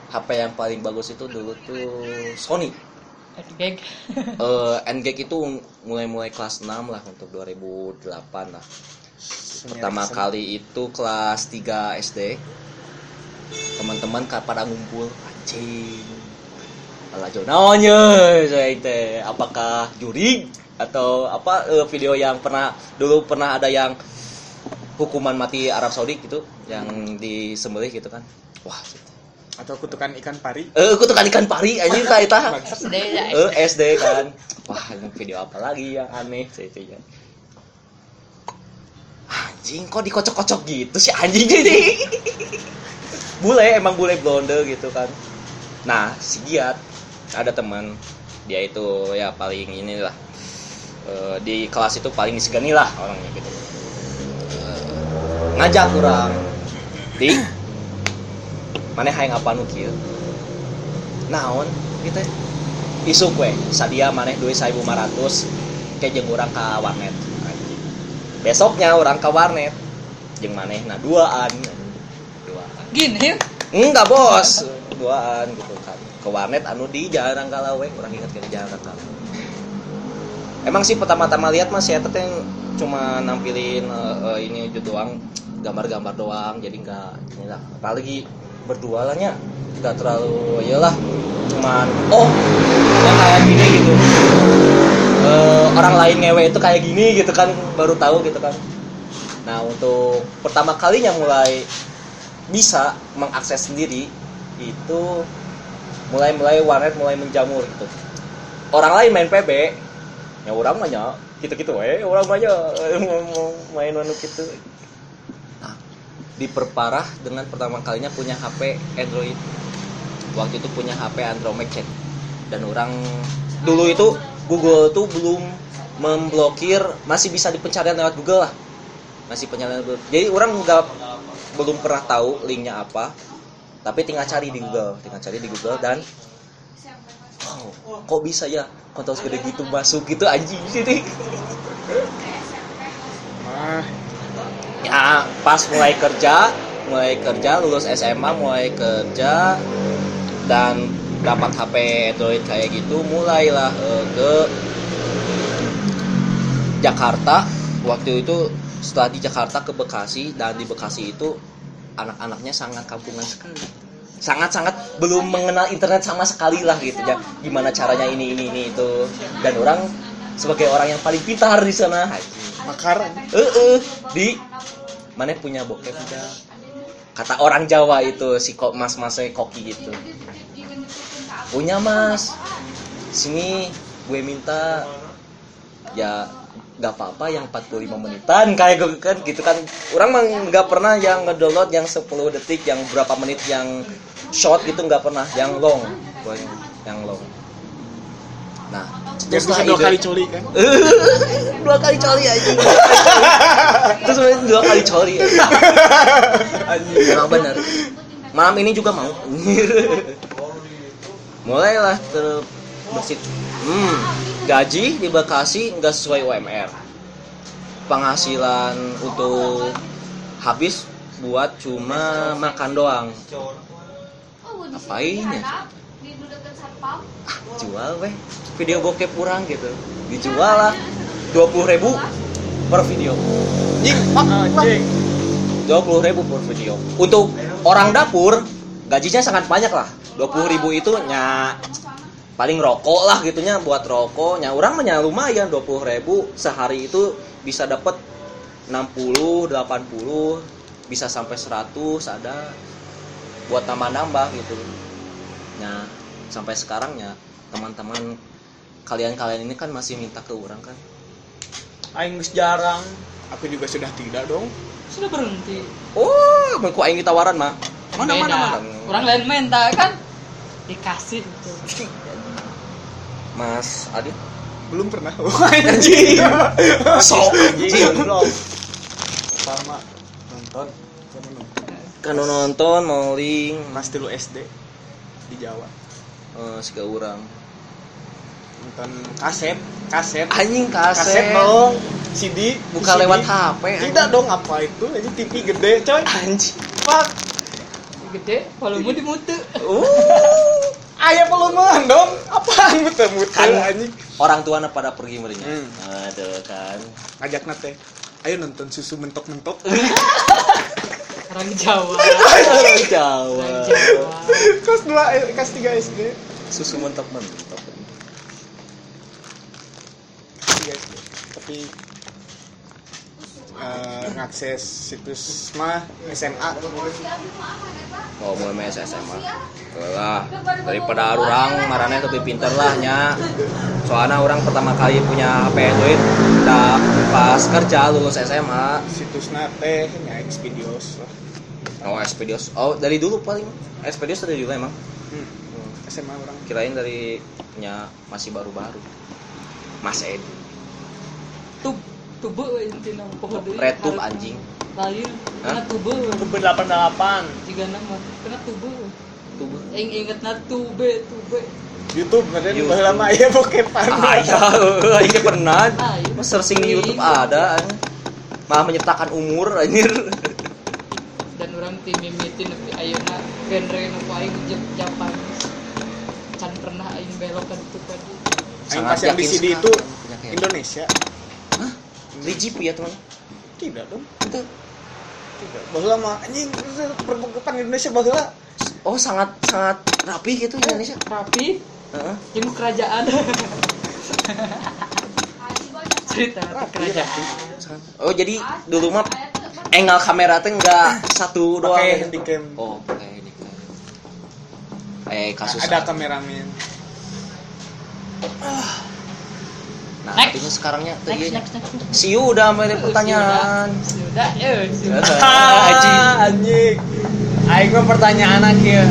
HP yang paling bagus itu dulu tuh Sony. gag Eh, NGAG itu mulai-mulai kelas 6 lah untuk 2008 lah. Pertama kali itu kelas 3 SD. Teman-teman pada ngumpul anjing. Alah jo naonnya saya apakah juri atau apa eh, video yang pernah dulu pernah ada yang hukuman mati Arab Saudi gitu yang disembelih gitu kan. Wah, atau kutukan ikan pari. Eh kutukan ikan pari anjing ka eta. SD ya. Eh SD kan. Wah ini video apa lagi yang aneh itu ya anjing kok dikocok-kocok gitu sih anjing jadi. Bule emang bule blonde gitu kan. Nah si Giat ada teman. Dia itu ya paling inilah eh, di kelas itu paling disegani lah orangnya gitu. Eh, ngajak orang. Di mana hayang apa nukil naon? Gitu. Isuk we sadia maneh duit 1500 kayak jeung urang ka warnet. Besoknya orang ke warnet jeung maneh nah duaan. Duaan gini enggak bos. Duaan gitu kan. Ke warnet anu di jalan Ranggalawe orang ingat ke jalan Ranggalawe emang sih pertama-tama lihat mas ya teh cuma nampilin eh, eh, ini aja doang gambar-gambar doang jadi enggak inilah apalagi berdua lah nya nggak terlalu iyalah cuman oh yang kayak gini gitu. Eh, orang lain ngewe itu kayak gini gitu kan baru tahu gitu kan. Nah untuk pertama kalinya mulai bisa mengakses sendiri itu mulai mulai warnet mulai menjamur gitu. Orang lain main PB ya orang mah nya gitu eh orang mah nya mau main anu gitu. Nah, diperparah dengan pertama kalinya punya HP Android. Waktu itu punya HP Android Chat. Dan orang dulu itu Google tuh belum memblokir masih bisa dipencarian lewat Google lah. Masih pencarian jadi orang nggak belum pernah tahu linknya apa. Tapi tinggal cari di Google tinggal cari di Google dan wow, kok bisa ya konten segede gitu masuk gitu anjing sini ah. Ya pas mulai kerja mulai kerja lulus SMA mulai kerja dan dapat HP Android kayak gitu mulailah eh, ke Jakarta. Waktu itu setelah di Jakarta ke Bekasi dan di Bekasi itu anak-anaknya sangat kampungan sekali sangat-sangat belum mengenal internet sama sekali lah gitu ya. Gimana caranya ini ini ini itu. Dan orang sebagai orang yang paling pintar di sana. Makaran eh eh, di mana punya bokep? Enggak kata orang Jawa itu si kok mas masnya koki gitu. Punya mas. Sini gue minta ya nggak apa-apa yang 45 menitan kayak gitu kan gitu kan. Orang mah nggak pernah yang ngedownload yang 10 detik yang berapa menit yang short gitu nggak pernah yang long. Yang long. Nah Biar bisa dua kali coli kan? Dua kali coli aja terus dua kali coli. Anjing emang bener. Malam ini juga mau. Mulailah terbesit hmm gaji di Bekasi nggak sesuai UMR penghasilan untuk habis buat cuma makan doang. Ngapain ya? ah, jual weh. Video bokep kurang gitu. Dijual lah. Dua ribu per video. Jing, dua ribu per video. Untuk orang dapur gajinya sangat banyak lah. Dua ribu itu nya paling rokok lah gitunya buat rokoknya orang mah lumayan dua ribu. Sehari itu bisa dapat 60 80 bisa sampai 100 ada. Buat nambah-nambah gitu. Nah sampai sekarang ya teman-teman kalian-kalian ini kan masih minta ke orang kan? Aing jarang. Aku juga sudah tidak dong. Sudah berhenti. oh mau aing ditawaran mah. Mana mana Beda. mana? Orang lain minta kan? Dikasih gitu. Mas Adit? Belum pernah. Anjing. Sok. Anjing Belum. Sama Nonton. Kan nonton mau link Mas dulu SD Di Jawa. Eh siga urang Nonton kaset Kaset. Anjing Kaset. Kaset dong. CD bukan CD. lewat HP Tidak dong apa itu? Ini TV gede coy. Anjing. Fuck. Gede, volume dimute. uh Ayah peluman dong Apaan muter-muter Kan. anjing? orang tua pada pergi merinya Hmm. aduh kan. Ajak nate. Ayo nonton susu mentok-mentok. Orang Jawa. orang Jawa. Orang Jawa. Kelas 2 eh, kelas 3 SD susu mentok mentok Kelas 3 SD Tapi eh, ngakses situs mah SMA oh mulai main SMA lah daripada orang marane lebih pinter lah nya. Soalnya orang pertama kali punya HP Android udah pas kerja lulus SMA situs nate nya Expedios lah. Oh Expedios. Oh dari dulu paling. Expedios dari dulu emang? Hmm. SMA orang. Kirain dari nya masih baru-baru. Mas Edi. Tub, tube intina pohon deui. Hareup. anjing Lain, kena tube. Tube 88. Jika nama kena tube. tubuh Aing ingetna tube, tube. YouTube kan YouTube. baheula mah aya bokepan ah ya ini pernah Ah, iya. Mas searching di YouTube ada malah menyertakan umur anjir Dan orang tim mimitin tapi ayeuna genre nu aing jep Japanese. Can pernah aing belok ka ditu tadi. Aing pas yang di CD itu. Indonesia Di GP ya teman? Tidak dong. Itu. Tidak. Baheula mah anjing perbokepan Indonesia baheula oh sangat sangat rapi gitu Indonesia? Rapi, Heeh. jeung kerajaan. Cerita Rapi, kerajaan. oh jadi dulu mah angle kamera teh enggak satu doang pakai gitu. handycam. Oh pakai handycam. Eh kasus ada kameramen nah Next. artinya sekarangnya tuh Next, iya next, next. next. Siu udah mulai pertanyaan Sudah, eh, sudah. Anjing. anjing. Aing mah pertanyaan ya.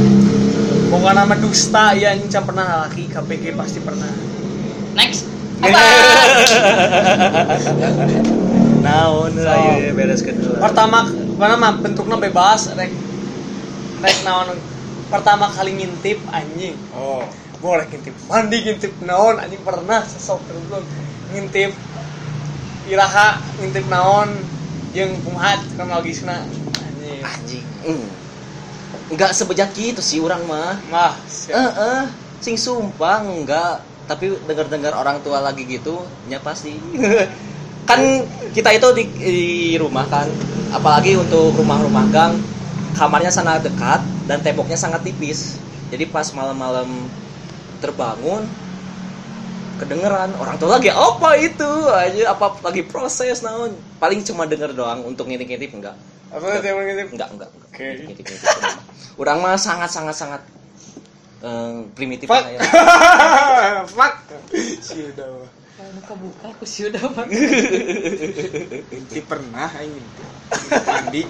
Bukan nama dusta ya anjing can pernah laki KPG pasti pernah. Next. naon So. lah ya beres kedua Pertama mana mah bentuknya bebas rek rek naon pertama kali ngintip anjing. oh Boleh ngintip mandi ngintip naon anjing pernah sesok terus ngintip iraha ngintip naon jeung kumaha kronologisna anjing. anjing. Hmm. nggak sebejat gitu sih orang mah. Mah, eh eh sing sumpah enggak tapi dengar-dengar orang tua lagi gitu nya pasti. Kan kita itu di, di rumah kan. Apalagi untuk rumah-rumah gang. Kamarnya sangat dekat dan temboknya sangat tipis. Jadi pas malam-malam terbangun kedengeran orang tua lagi apa itu aja apa lagi proses naon paling cuma denger doang untuk ngintip-ngintip enggak apa sih yang ngintip enggak enggak, enggak. Oke. Ngintip-ngintip enggak. orang mah sangat sangat sangat eh, primitif Fuck. lah ya. fuck sudah mah. Kalau kebuka aku sih udah mah. Inti pernah aing inti. Mandi.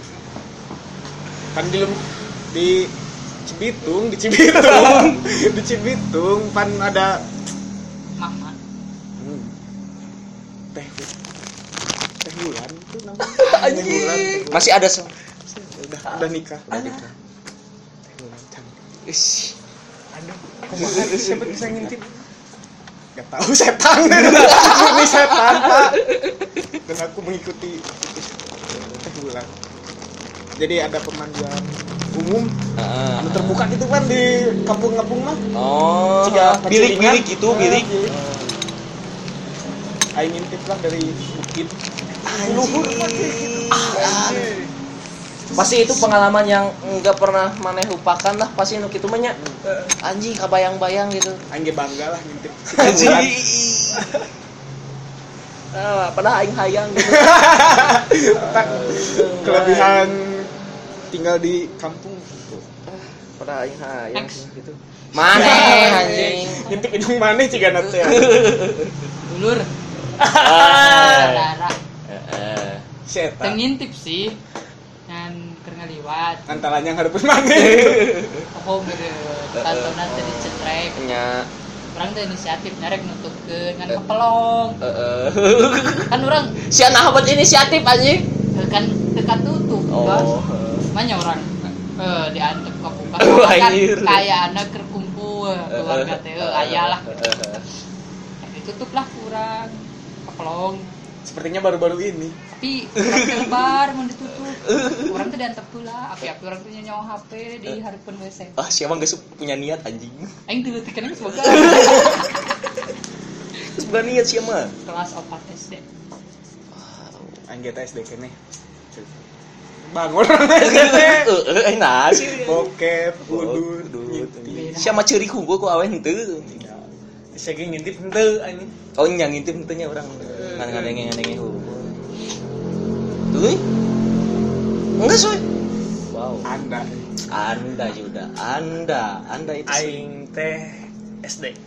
Kan di Lem- di Cibitung, di Cibitung, di Cibitung pan ada Mama. hmm, teh teh bulan itu namanya. Teh bulan. teh bulan. Masih ada se- Udah udah nikah, udah nikah. Teh bulan cantik. Ish. Aduh, kumaha siapa bisa ngintip? Gak tahu setan. Ini setan, Pak. Dan aku mengikuti teh bulan. Jadi ada pemandian umum anu terbuka gitu kan di kampung-kampung mah. Oh, Jika bilik-bilik gitu, bilik. Aing ngintip lah dari bukit. Luhur Pasti itu pengalaman yang nggak pernah maneh lupakan lah pasti nu kitu mah nya. Anjing kabayang-bayang gitu. Ge bangga lah ngintip. Anjing. Ah, padahal aing hayang gitu. Kelebihan tinggal di kampung gitu. Padahal aing hayang gitu. Maneh anjing. Ngintip hidung maneh ciga teh. Dulur. Ah. Darah. Heeh. Setan. Tengintip sih. Dan keur ngaliwat. Antaranya ngarepun maneh. Oh gede. Tontonan tadi cetrek. Nya Orang teh inisiatif nyarek nutupkeun ngan kepelong. Kan orang Si anak buat inisiatif eh, kan dekat tutup. Oh. Mana orang eh diantep ke buka Oh, kan kayak anak kerkumpul keluarga teh eh, aya lah ditutup lah kurang keplong Sepertinya baru-baru ini. tapi lebar mau ditutup orang tuh diantep pula api-api orang tuh nyawa HP di harapan WC Ah, siapa nggak punya niat anjing. aing dulu tekan semoga Terus bukan niat siapa? kelas 4 SD Anjir SD kene. Bangun. Eh, eh, sih. Bokep, ngintip. Siapa ceri hungkul ku awen henteu. Saya ngintip henteu anjing. Oh nyang ngintip henteunya orang. Ngan ngadenge ngadenge hungkul. Tuh. Enggak soy. Wow. Anda. Anda Yuda, Anda, Anda itu sih. aing teh SD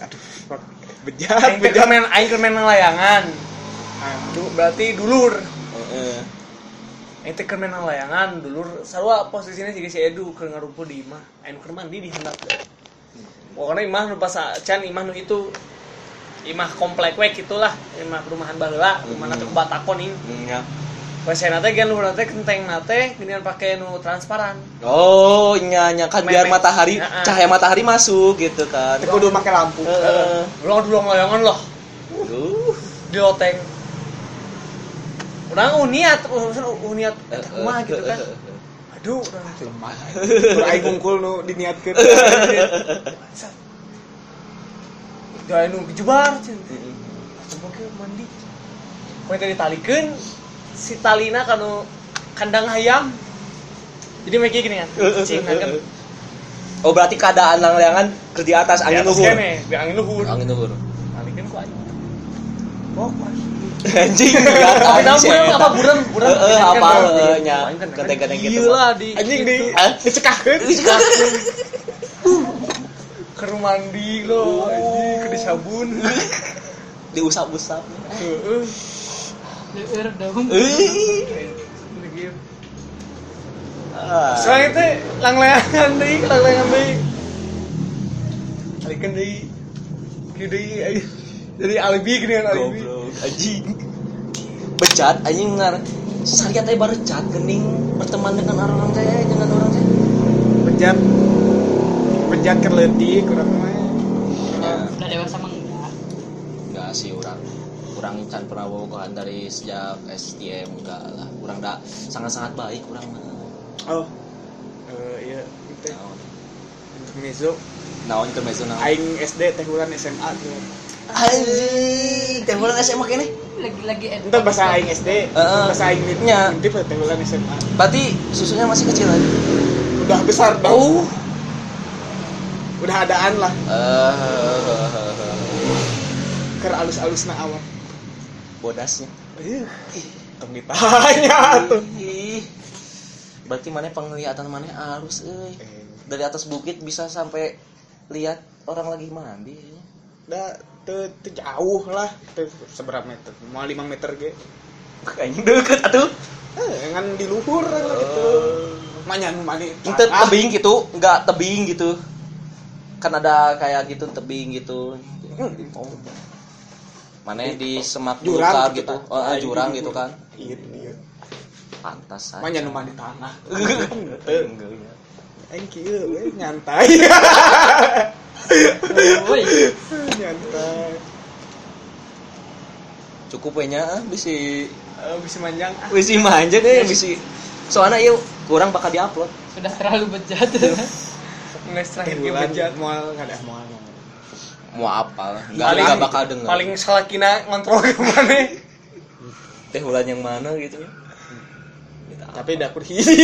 aduh bejat aing teh bejat. main aing main layangan. Aduh, Du- berarti dulur. Heeh. aing teh main layangan dulur. Sarua posisinya juga si Edu keur ngarumpu di imah. Aing keur mandi di hendak. Pokoknya imah nu pas can imah nu itu imah komplek we gitulah imah perumahan baheula rumah nanti batakon ini. Iya. WC nate gen luhur nate kenteng nate geningan pake nu transparan. Oh, nya nya kan biar matahari cahaya matahari masuk gitu kan. Tapi kudu make lampu. Heeh. ulang dulu layangan loh. Aduh. di loteng orang uniat urusan uniat kumaha gitu kan? aduh urang. Lemah aing ngungkul nu diniatkeun Jangan nu kejubar cen. Coba ke mandi. Kowe tadi talikeun si talina kanu kandang ayam. Jadi make gini kan. Cing kan. Oh, berarti keadaan lang-langan ke di atas angin luhur. Di angin luhur. Angin luhur. Talikeun ku aing. Oh, Anjing, ya buran apa buran. Heeh, Kan, apa nya gede-gede gitu. Gila di anjing di Hah? dicekahkeun ke rumah mandi lo, anjing ke disabun. Diusap-usap. Heeh. Dong Eh. Begitu. Ah. Soalnya itu lang-langan deh, lang-langan deh. Alikeun deui. Kieu deui. Jadi alibi gini kan alibi. Goblok, anjing. Becat anjing ngar. Sariat teh baru cat gening berteman dengan orang teh dengan orang teh. bejat bejat keur leutik urang mah Ya, udah dewasa mah enggak. Enggak sih orang kurang can pernah bobogohan dari sejak STM enggak lah. Kurang dah sangat-sangat baik kurang mah. Oh eh iya itu naon? Intermezzo. Naon intermezzo naon? Aing SD teh bulan SMA tuh anjing teh bulan SMA kene? Lagi-lagi itu bahasa aing SD Heeh. bahasa aing Nya. ngintip teh bulan SMA berarti susunya masih kecil lagi udah besar dah oh udah adaan lah. Eh. Keur alus-alusna awak. Bodasnya. Ih, tong ditanya tuh. Berarti mana penglihatan mana halus euy. Eh, dari atas bukit bisa sampai lihat orang lagi mandi da teu teu jauh lah. Teu seberapa meter? Mau 5 meter ge. Kayaknya deket atuh. Eh ngan di luhur lah gitu. Manya nu mani tebing gitu nggak tebing gitu kan ada kayak gitu tebing gitu. Mana di semak Jurang gitu gitu. Oh, ah, jurang gitu kan. Iya iya. Pantas aja manya nu mani tanah. Ya. kieu we nyantai. Woi, nyantai. Cukup we nya ah, bisa Eh, bisa manjang ah. bisa manja deh bisa soalnya yuk kurang bakal diupload. Sudah terlalu bejat. nggak terakhir bulan. mual nggak ada mual mau apa nggak paling nggak bakal denger. paling salah kina ngontrol ke mana teh bulan yang mana gitu. Tapi dapur hiji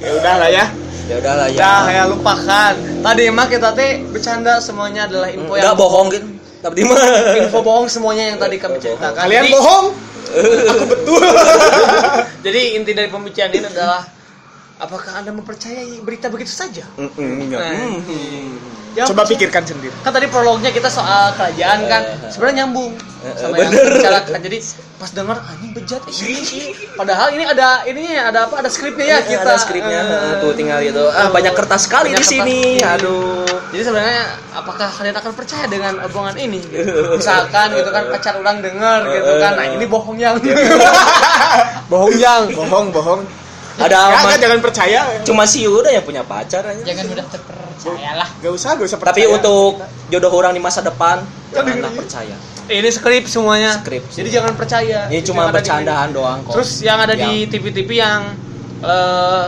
ya udah lah ya. Ya udah lah ya. Ya ya lupakan. Tadi emang kita teh bercanda semuanya adalah info nggak yang bohong gitu tapi di mana? Info bohong semuanya yang tadi kami ceritakan. Kalian bohong? Jadi inti dari pembicaraan ini adalah apakah anda mempercayai berita begitu saja? Nggak. Nah. Mm. Ya, coba pikirkan sendiri. Kan tadi prolognya kita soal kerajaan kan sebenarnya nyambung eh, sama eh, yang bener. dibicarakan. Jadi pas dengar anjing bejat eh, ini padahal ini ada ininya ada apa? Ada skripnya ya Eh, kita. ada skripnya. Tuh tinggal itu ah banyak kertas sekali banyak di kertas. sini. Ini. aduh. Jadi sebenarnya apakah kalian akan percaya dengan omongan ini? Gitu? misalkan gitu kan pacar orang dengar gitu kan. Nah ini bohong yang. Bohong yang. Bohong bohong ada ya, kan, jangan percaya. Cuma si Yuda yang punya pacar aja. Jangan mudah terpercayalah. gak usah gak usah tapi percaya. untuk jodoh orang di masa depan janganlah iya. percaya. Ini skrip semuanya. Skrip jadi jangan percaya. Ini cuma bercandaan doang kok. Terus yang ada di TV-TV yang eh,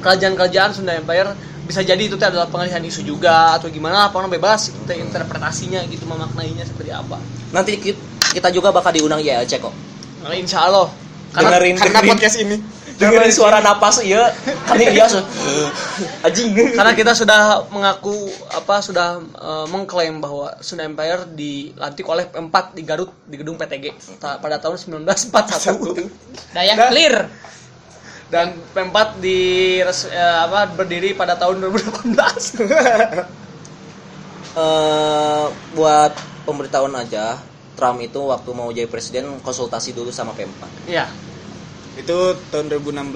kerajaan-kerajaan Sunda Empire bisa jadi itu teh adalah pengalihan isu juga atau gimana apa bebas. Itu teh interpretasinya gitu memaknainya seperti apa. Nanti ki- kita juga bakal diundang YLC kok. Nah, insya Allah. Karena dengerin karena dengerin, podcast ini dengerin suara napas iya. Dia se- anjing. Karena kita sudah mengaku apa sudah eh, mengklaim bahwa Sunda Empire dilantik oleh P4 di Garut di gedung PTG ta- pada tahun 1941 Daya Dah. clear. dan P4 di res- eh, apa berdiri pada tahun 2018 Eh, buat pemberitahuan aja Trump itu waktu mau jadi presiden konsultasi dulu sama P4 Iya itu tahun 2016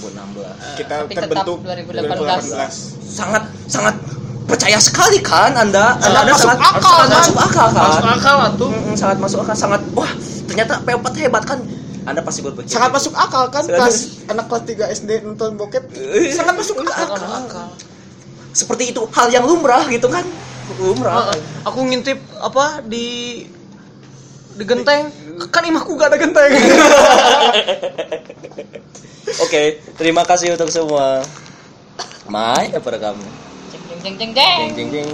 2016 kita Tapi terbentuk 2018. 2018 sangat sangat percaya sekali kan anda? Anda, anda masuk sangat, akal, sangat kan? masuk akal kan? Masuk akal lah tuh? Mm-mm, sangat masuk akal sangat wah ternyata P4 hebat kan? Anda pasti berpikir sangat masuk akal kan? Sangat- kelas anak kelas 3 SD nonton bokep sangat masuk akal. Masuk akal. seperti itu hal yang lumrah gitu kan? Lumrah. Ah, aku ngintip apa di di genteng kan imahku gak ada genteng. Oke terima kasih untuk semua. Mai apa kamu? Jeng jeng jeng. jeng jeng jeng